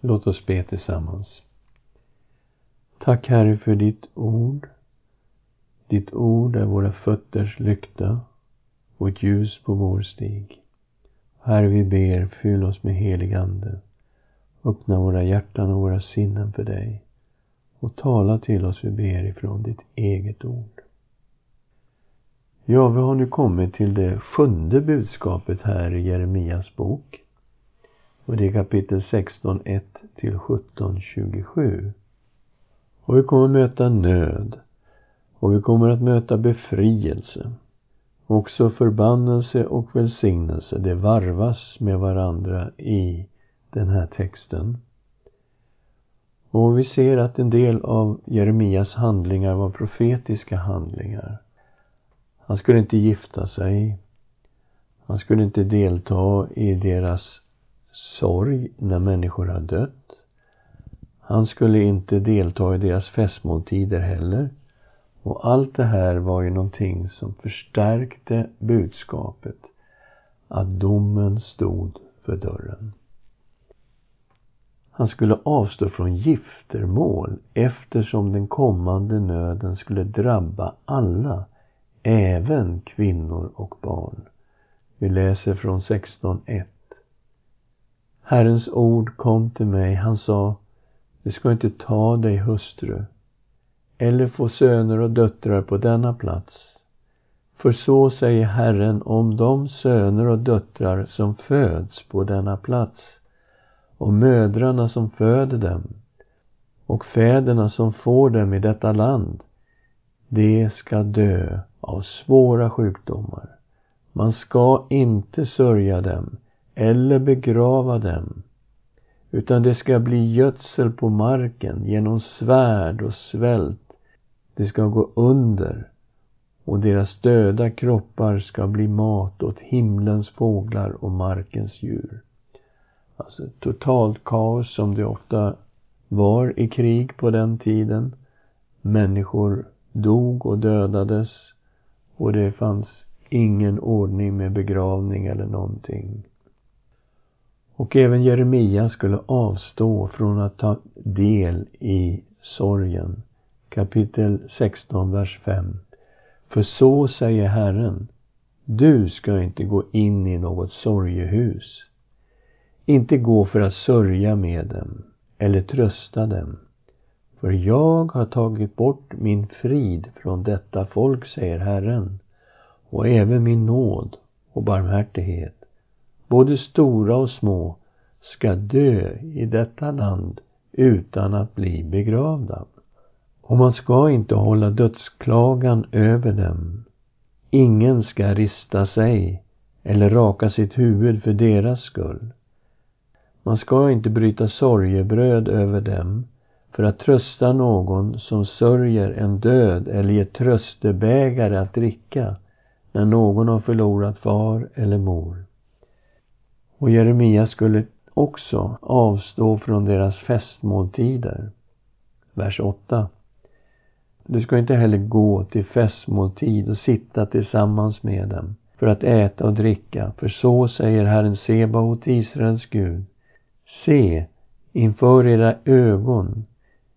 Låt oss be tillsammans. Tack Herre för ditt ord. Ditt ord är våra fötters lykta och ett ljus på vår stig. Herre, vi ber, fyll oss med helig Ande. Öppna våra hjärtan och våra sinnen för dig och tala till oss, vi ber, ifrån ditt eget ord. Ja, vi har nu kommit till det sjunde budskapet här i Jeremias bok. Och det är kapitel 16, 1 till 17, 27. Och vi kommer möta nöd. Och vi kommer att möta befrielse. Också förbannelse och välsignelse, det varvas med varandra i den här texten. Och vi ser att en del av Jeremias handlingar var profetiska handlingar. Han skulle inte gifta sig. Han skulle inte delta i deras sorg när människor har dött. Han skulle inte delta i deras festmåltider heller. Och allt det här var ju någonting som förstärkte budskapet att domen stod för dörren. Han skulle avstå från giftermål eftersom den kommande nöden skulle drabba alla, även kvinnor och barn. Vi läser från 16.1. Herrens ord kom till mig. Han sa, du ska inte ta dig hustru eller få söner och döttrar på denna plats. För så säger Herren om de söner och döttrar som föds på denna plats och mödrarna som föder dem och fäderna som får dem i detta land, de ska dö av svåra sjukdomar. Man ska inte sörja dem eller begrava dem, utan det ska bli gödsel på marken genom svärd och svält. Det ska gå under och deras döda kroppar ska bli mat åt himlens fåglar och markens djur. Alltså totalt kaos som det ofta var i krig på den tiden. Människor dog och dödades och det fanns ingen ordning med begravning eller någonting. Och även Jeremia skulle avstå från att ta del i sorgen. Kapitel 16, vers 5. För så säger Herren, du ska inte gå in i något sorgehus inte gå för att sörja med dem eller trösta dem. För jag har tagit bort min frid från detta folk, säger Herren, och även min nåd och barmhärtighet. Både stora och små ska dö i detta land utan att bli begravda. Och man ska inte hålla dödsklagan över dem. Ingen ska rista sig eller raka sitt huvud för deras skull. Man ska inte bryta sorgebröd över dem för att trösta någon som sörjer en död eller ge tröstebägare att dricka när någon har förlorat far eller mor. Och Jeremia skulle också avstå från deras festmåltider. Vers 8. Du ska inte heller gå till festmåltid och sitta tillsammans med dem för att äta och dricka, för så säger Herren Sebaot, Israels Gud. Se, inför era ögon,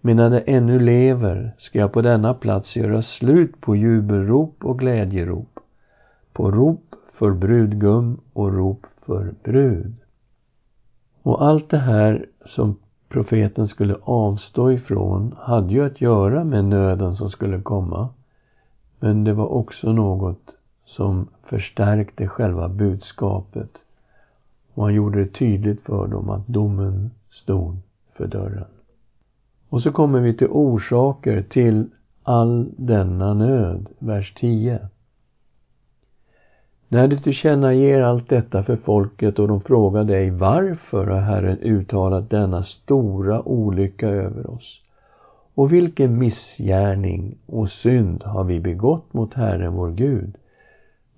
medan det ännu lever, ska jag på denna plats göra slut på jubelrop och glädjerop, på rop för brudgum och rop för brud. Och allt det här som profeten skulle avstå ifrån hade ju att göra med nöden som skulle komma. Men det var också något som förstärkte själva budskapet och han gjorde det tydligt för dem att domen stod för dörren. Och så kommer vi till orsaker till all denna nöd, vers 10. När du tillkännager allt detta för folket och de frågar dig varför har Herren uttalat denna stora olycka över oss? Och vilken missgärning och synd har vi begått mot Herren vår Gud?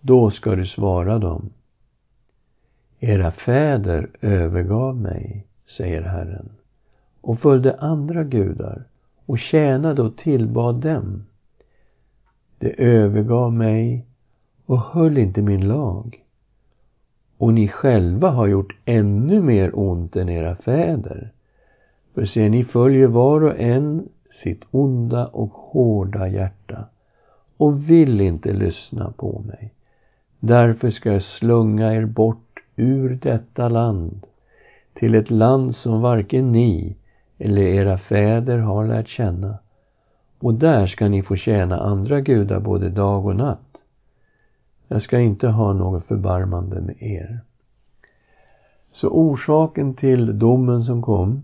Då ska du svara dem. Era fäder övergav mig, säger Herren, och följde andra gudar och tjänade och tillbad dem. De övergav mig och höll inte min lag. Och ni själva har gjort ännu mer ont än era fäder, För se, ni följer var och en sitt onda och hårda hjärta och vill inte lyssna på mig. Därför ska jag slunga er bort ur detta land till ett land som varken ni eller era fäder har lärt känna. Och där ska ni få tjäna andra gudar både dag och natt. Jag ska inte ha något förbarmande med er. Så orsaken till domen som kom,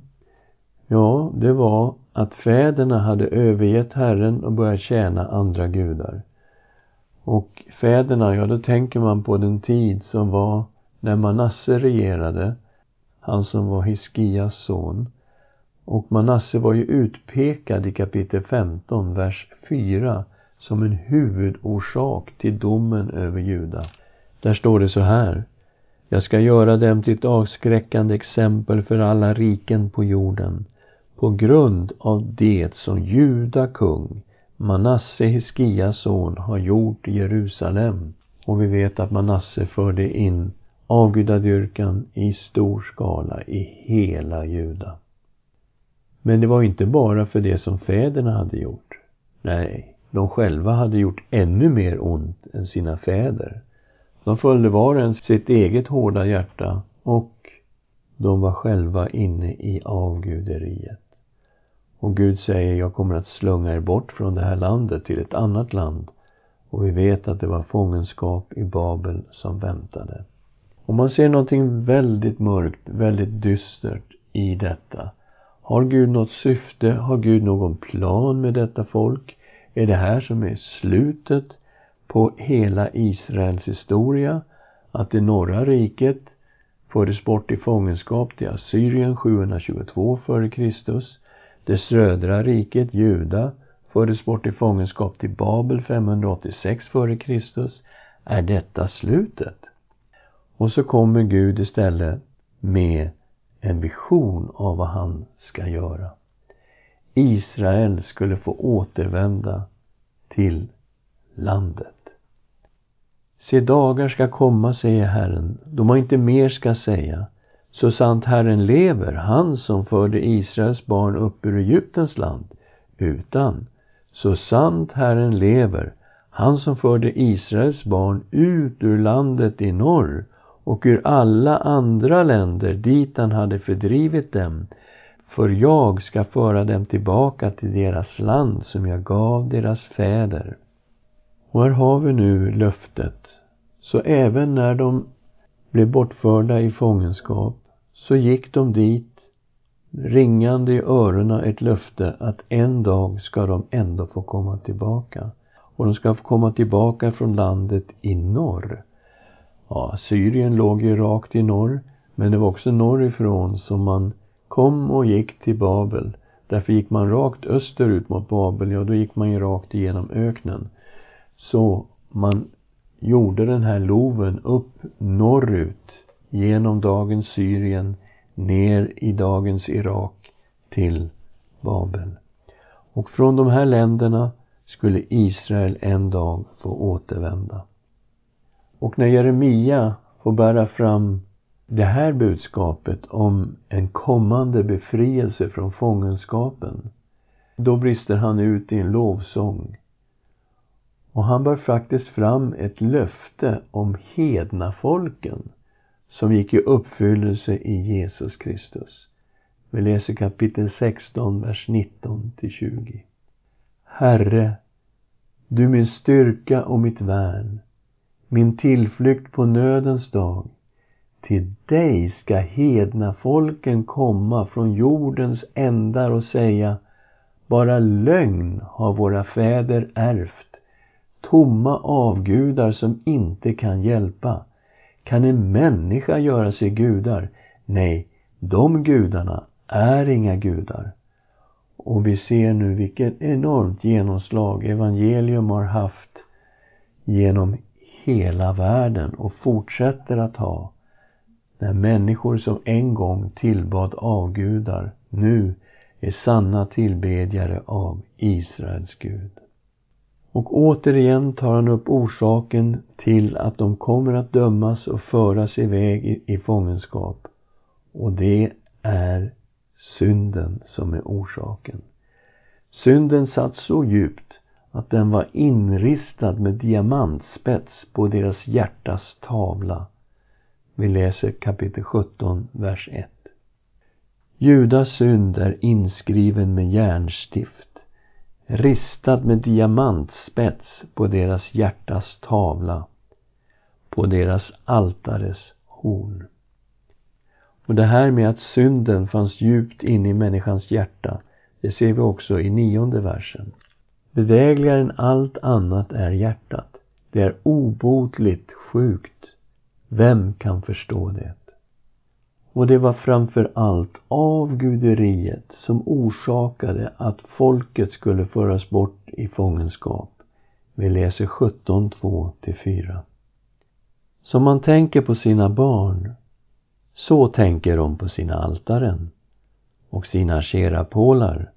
ja, det var att fäderna hade övergett Herren och börjat tjäna andra gudar. Och fäderna, ja då tänker man på den tid som var när Manasse regerade, han som var Hiskias son. Och Manasse var ju utpekad i kapitel 15, vers 4 som en huvudorsak till domen över Juda. Där står det så här. Jag ska göra dem till ett avskräckande exempel för alla riken på jorden på grund av det som Juda kung, Manasse Hiskias son, har gjort i Jerusalem. Och vi vet att Manasse förde in avgudadyrkan i stor skala i hela Juda. Men det var inte bara för det som fäderna hade gjort. Nej, de själva hade gjort ännu mer ont än sina fäder. De följde var och en sitt eget hårda hjärta och de var själva inne i avguderiet. Och Gud säger, jag kommer att slunga er bort från det här landet till ett annat land. Och vi vet att det var fångenskap i Babel som väntade. Och man ser någonting väldigt mörkt, väldigt dystert i detta. Har Gud något syfte? Har Gud någon plan med detta folk? Är det här som är slutet på hela Israels historia? Att det norra riket fördes bort i fångenskap till Assyrien 722 f.Kr. Det södra riket, Juda, fördes bort i fångenskap till Babel 586 f.Kr. Är detta slutet? Och så kommer Gud istället med en vision av vad han ska göra. Israel skulle få återvända till landet. Se, dagar ska komma, säger Herren, då man inte mer ska säga. Så sant Herren lever, han som förde Israels barn upp ur Egyptens land, utan så sant Herren lever, han som förde Israels barn ut ur landet i norr och ur alla andra länder dit han hade fördrivit dem, för jag ska föra dem tillbaka till deras land som jag gav deras fäder. Och här har vi nu löftet. Så även när de blev bortförda i fångenskap så gick de dit ringande i öronen ett löfte att en dag ska de ändå få komma tillbaka. Och de ska få komma tillbaka från landet i norr. Ja, Syrien låg ju rakt i norr, men det var också norrifrån som man kom och gick till Babel. Därför gick man rakt österut mot Babel, ja då gick man ju rakt igenom öknen. Så man gjorde den här loven upp norrut genom dagens Syrien ner i dagens Irak till Babel. Och från de här länderna skulle Israel en dag få återvända. Och när Jeremia får bära fram det här budskapet om en kommande befrielse från fångenskapen, då brister han ut i en lovsång. Och han bär faktiskt fram ett löfte om hedna folken som gick i uppfyllelse i Jesus Kristus. Vi läser kapitel 16, vers 19 till 20. Herre, du min styrka och mitt värn, min tillflykt på nödens dag. Till dig ska hedna folken komma från jordens ändar och säga bara lögn har våra fäder ärvt, tomma avgudar som inte kan hjälpa. Kan en människa göra sig gudar? Nej, de gudarna är inga gudar. Och vi ser nu vilket enormt genomslag evangelium har haft genom hela världen och fortsätter att ha. När människor som en gång tillbad avgudar nu är sanna tillbedjare av Israels Gud. Och återigen tar han upp orsaken till att de kommer att dömas och föras iväg i, i fångenskap. Och det är synden som är orsaken. Synden satt så djupt att den var inristad med diamantspets på deras hjärtas tavla. Vi läser kapitel 17, vers 1. Judas synd är inskriven med järnstift, ristad med diamantspets på deras hjärtas tavla, på deras altares horn. Och det här med att synden fanns djupt inne i människans hjärta, det ser vi också i nionde versen. Bedrägligare än allt annat är hjärtat. Det är obotligt sjukt. Vem kan förstå det? Och det var framför allt avguderiet som orsakade att folket skulle föras bort i fångenskap. Vi läser 17, 2-4. Som man tänker på sina barn, så tänker de på sina altaren och sina kerapålar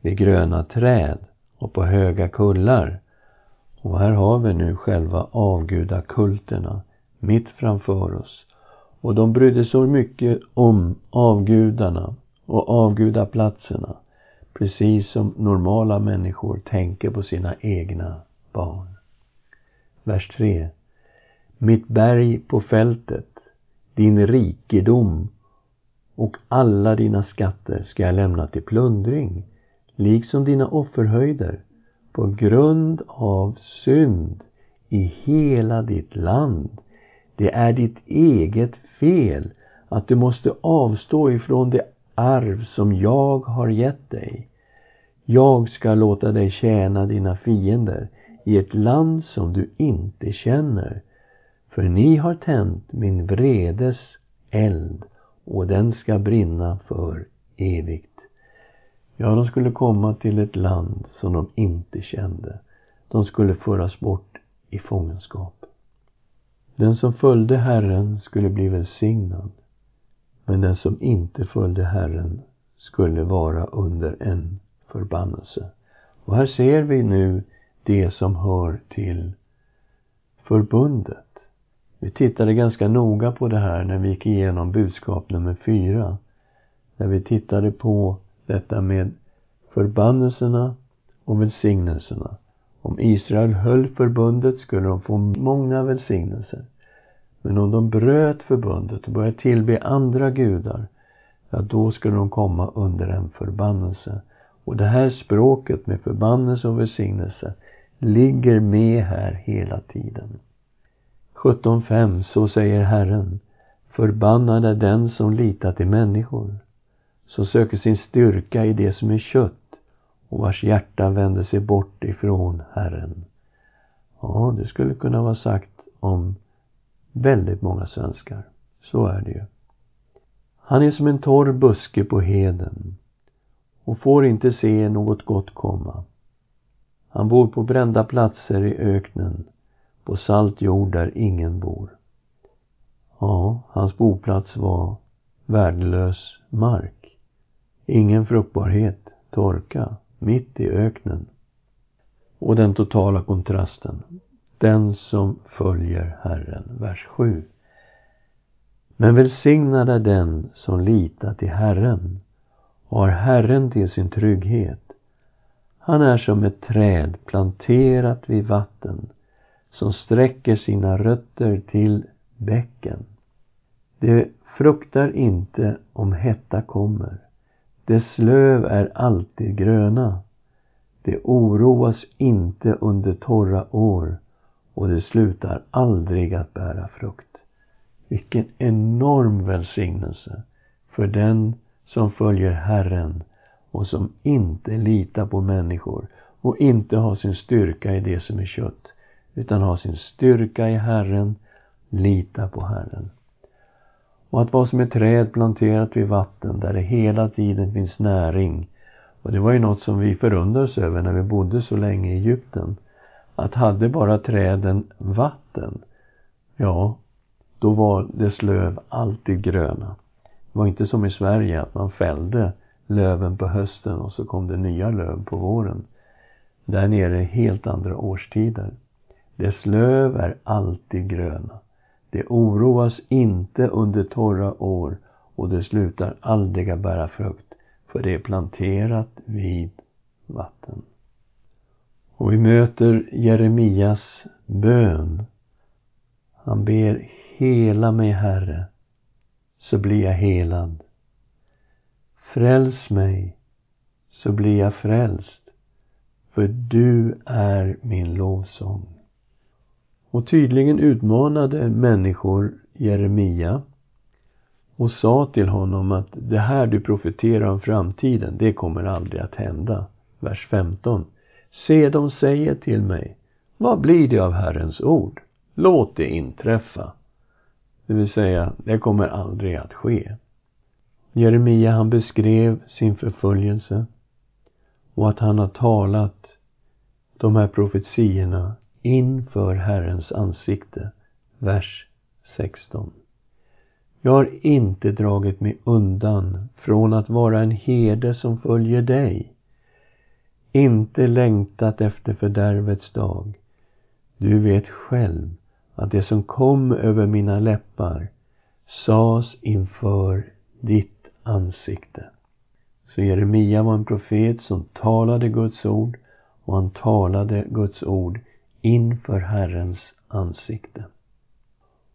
vid gröna träd och på höga kullar. Och här har vi nu själva avgudakulterna mitt framför oss. Och de brydde sig mycket om avgudarna och avgudaplatserna. Precis som normala människor tänker på sina egna barn. Vers 3. Mitt berg på fältet, din rikedom och alla dina skatter ska jag lämna till plundring liksom dina offerhöjder, på grund av synd i hela ditt land. Det är ditt eget fel att du måste avstå ifrån det arv som jag har gett dig. Jag ska låta dig tjäna dina fiender i ett land som du inte känner. För ni har tänt min vredes eld och den ska brinna för evigt. Ja, de skulle komma till ett land som de inte kände. De skulle föras bort i fångenskap. Den som följde Herren skulle bli välsignad. Men den som inte följde Herren skulle vara under en förbannelse. Och här ser vi nu det som hör till förbundet. Vi tittade ganska noga på det här när vi gick igenom budskap nummer fyra. När vi tittade på detta med förbannelserna och välsignelserna. Om Israel höll förbundet skulle de få många välsignelser. Men om de bröt förbundet och började tillbe andra gudar, ja då skulle de komma under en förbannelse. Och det här språket med förbannelse och välsignelse ligger med här hela tiden. 17.5 Så säger Herren Förbannad är den som litar till människor som söker sin styrka i det som är kött och vars hjärta vänder sig bort ifrån Herren. Ja, det skulle kunna vara sagt om väldigt många svenskar. Så är det ju. Han är som en torr buske på heden och får inte se något gott komma. Han bor på brända platser i öknen, på salt jord där ingen bor. Ja, hans boplats var värdelös mark. Ingen fruktbarhet, torka, mitt i öknen. Och den totala kontrasten. Den som följer Herren. Vers 7. Men välsignad är den som litar till Herren och har Herren till sin trygghet. Han är som ett träd planterat vid vatten som sträcker sina rötter till bäcken. Det fruktar inte om hetta kommer dess löv är alltid gröna. Det oroas inte under torra år och det slutar aldrig att bära frukt. Vilken enorm välsignelse för den som följer Herren och som inte litar på människor och inte har sin styrka i det som är kött utan har sin styrka i Herren, litar på Herren. Och att vara som ett träd planterat vid vatten där det hela tiden finns näring. Och det var ju något som vi förundrades över när vi bodde så länge i Egypten. Att hade bara träden vatten, ja, då var dess löv alltid gröna. Det var inte som i Sverige att man fällde löven på hösten och så kom det nya löv på våren. Där nere är helt andra årstider. Dess löv är alltid gröna. Det oroas inte under torra år och det slutar aldrig att bära frukt. för det är planterat vid vatten. Och vi möter Jeremias bön. Han ber Hela mig, Herre, så blir jag helad. Fräls mig, så blir jag frälst, för du är min lovsång. Och tydligen utmanade människor Jeremia och sa till honom att det här du profeterar om framtiden, det kommer aldrig att hända. Vers 15. Se, de säger till mig, vad blir det av Herrens ord? Låt det inträffa. Det vill säga, det kommer aldrig att ske. Jeremia han beskrev sin förföljelse och att han har talat de här profetiorna inför Herrens ansikte. Vers 16. Jag har inte dragit mig undan från att vara en herde som följer dig. Inte längtat efter fördärvets dag. Du vet själv att det som kom över mina läppar sades inför ditt ansikte. Så Jeremia var en profet som talade Guds ord och han talade Guds ord inför Herrens ansikte.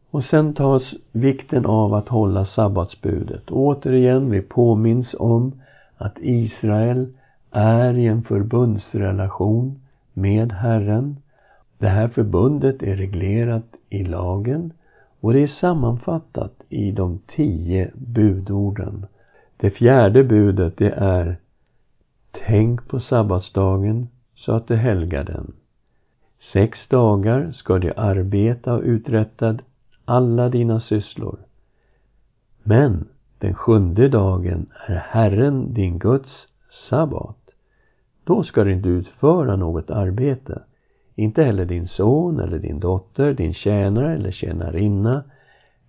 Och sen tas vikten av att hålla sabbatsbudet. Återigen, vi påminns om att Israel är i en förbundsrelation med Herren. Det här förbundet är reglerat i lagen och det är sammanfattat i de tio budorden. Det fjärde budet det är Tänk på sabbatsdagen så att du helgar den. Sex dagar ska du arbeta och uträtta alla dina sysslor. Men den sjunde dagen är Herren din Guds sabbat. Då ska du inte utföra något arbete. Inte heller din son eller din dotter, din tjänare eller tjänarinna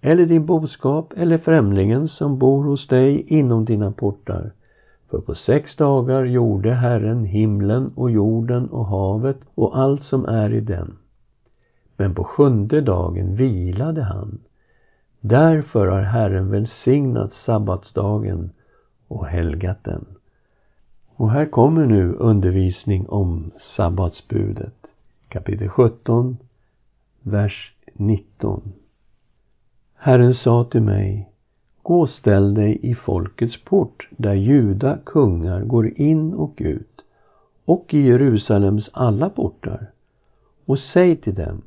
eller din boskap eller främlingen som bor hos dig inom dina portar. För på sex dagar gjorde Herren himlen och jorden och havet och allt som är i den. Men på sjunde dagen vilade han. Därför har Herren välsignat sabbatsdagen och helgat den. Och här kommer nu undervisning om sabbatsbudet. Kapitel 17, vers 19. Herren sa till mig Gå och ställ dig i folkets port där juda kungar går in och ut och i Jerusalems alla portar och säg till dem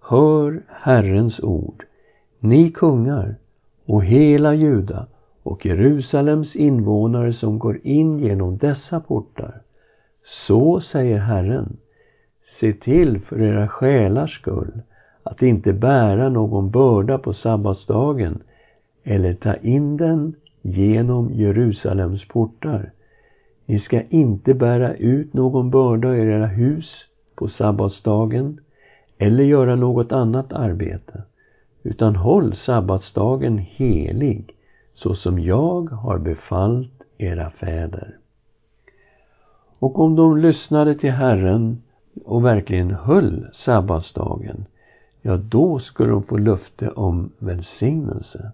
Hör Herrens ord, ni kungar och hela Juda och Jerusalems invånare som går in genom dessa portar. Så säger Herren, se till för era själars skull att inte bära någon börda på sabbatsdagen eller ta in den genom Jerusalems portar. Ni ska inte bära ut någon börda i era hus på sabbatsdagen eller göra något annat arbete, utan håll sabbatsdagen helig så som jag har befallt era fäder. Och om de lyssnade till Herren och verkligen höll sabbatsdagen, ja, då skulle de få löfte om välsignelse.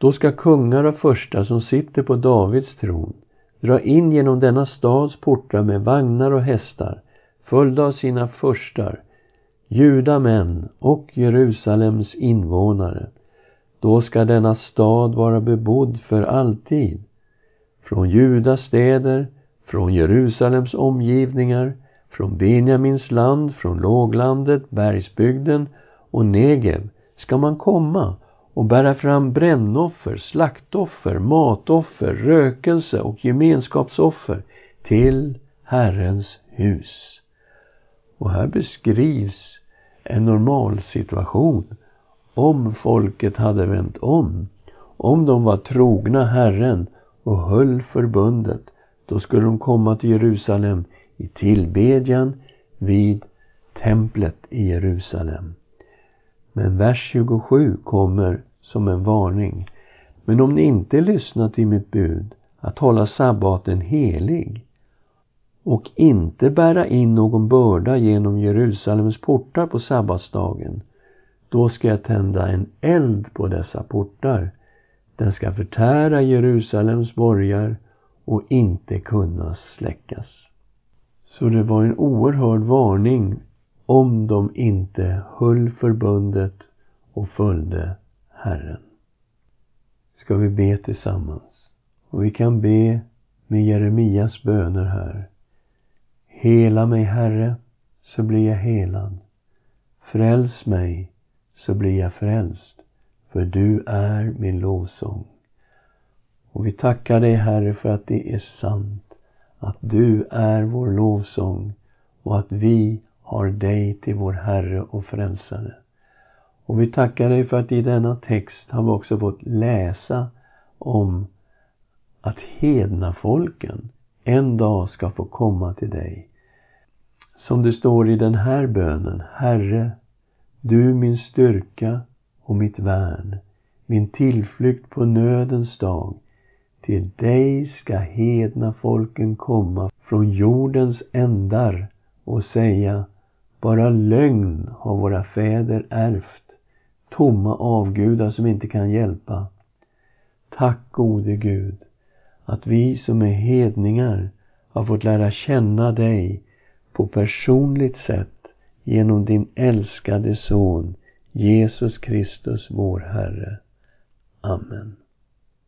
Då ska kungar och första som sitter på Davids tron dra in genom denna stads portar med vagnar och hästar, följda av sina förstar, judamän och Jerusalems invånare. Då ska denna stad vara bebodd för alltid. Från Judas städer, från Jerusalems omgivningar, från Benjamins land, från låglandet, bergsbygden och Negev ska man komma och bära fram brännoffer, slaktoffer, matoffer, rökelse och gemenskapsoffer till Herrens hus. Och här beskrivs en normal situation om folket hade vänt om, om de var trogna Herren och höll förbundet, då skulle de komma till Jerusalem i tillbedjan vid templet i Jerusalem. Men vers 27 kommer som en varning. Men om ni inte lyssnar till mitt bud att hålla sabbaten helig och inte bära in någon börda genom Jerusalems portar på sabbatsdagen, då ska jag tända en eld på dessa portar. Den ska förtära Jerusalems borgar och inte kunna släckas. Så det var en oerhörd varning om de inte höll förbundet och följde Herren. Ska vi be tillsammans? Och vi kan be med Jeremias böner här. Hela mig, Herre, så blir jag helad. Fräls mig, så blir jag frälst, för du är min lovsång. Och vi tackar dig, Herre, för att det är sant, att du är vår lovsång och att vi har dig till vår Herre och Frälsare. Och vi tackar dig för att i denna text har vi också fått läsa om att hedna folken en dag ska få komma till dig. Som det står i den här bönen, Herre, du min styrka och mitt värn, min tillflykt på nödens dag. Till dig ska hedna folken komma från jordens ändar och säga, bara lögn har våra fäder ärvt, tomma avgudar som inte kan hjälpa. Tack gode Gud att vi som är hedningar har fått lära känna dig på personligt sätt genom din älskade son Jesus Kristus, vår Herre. Amen.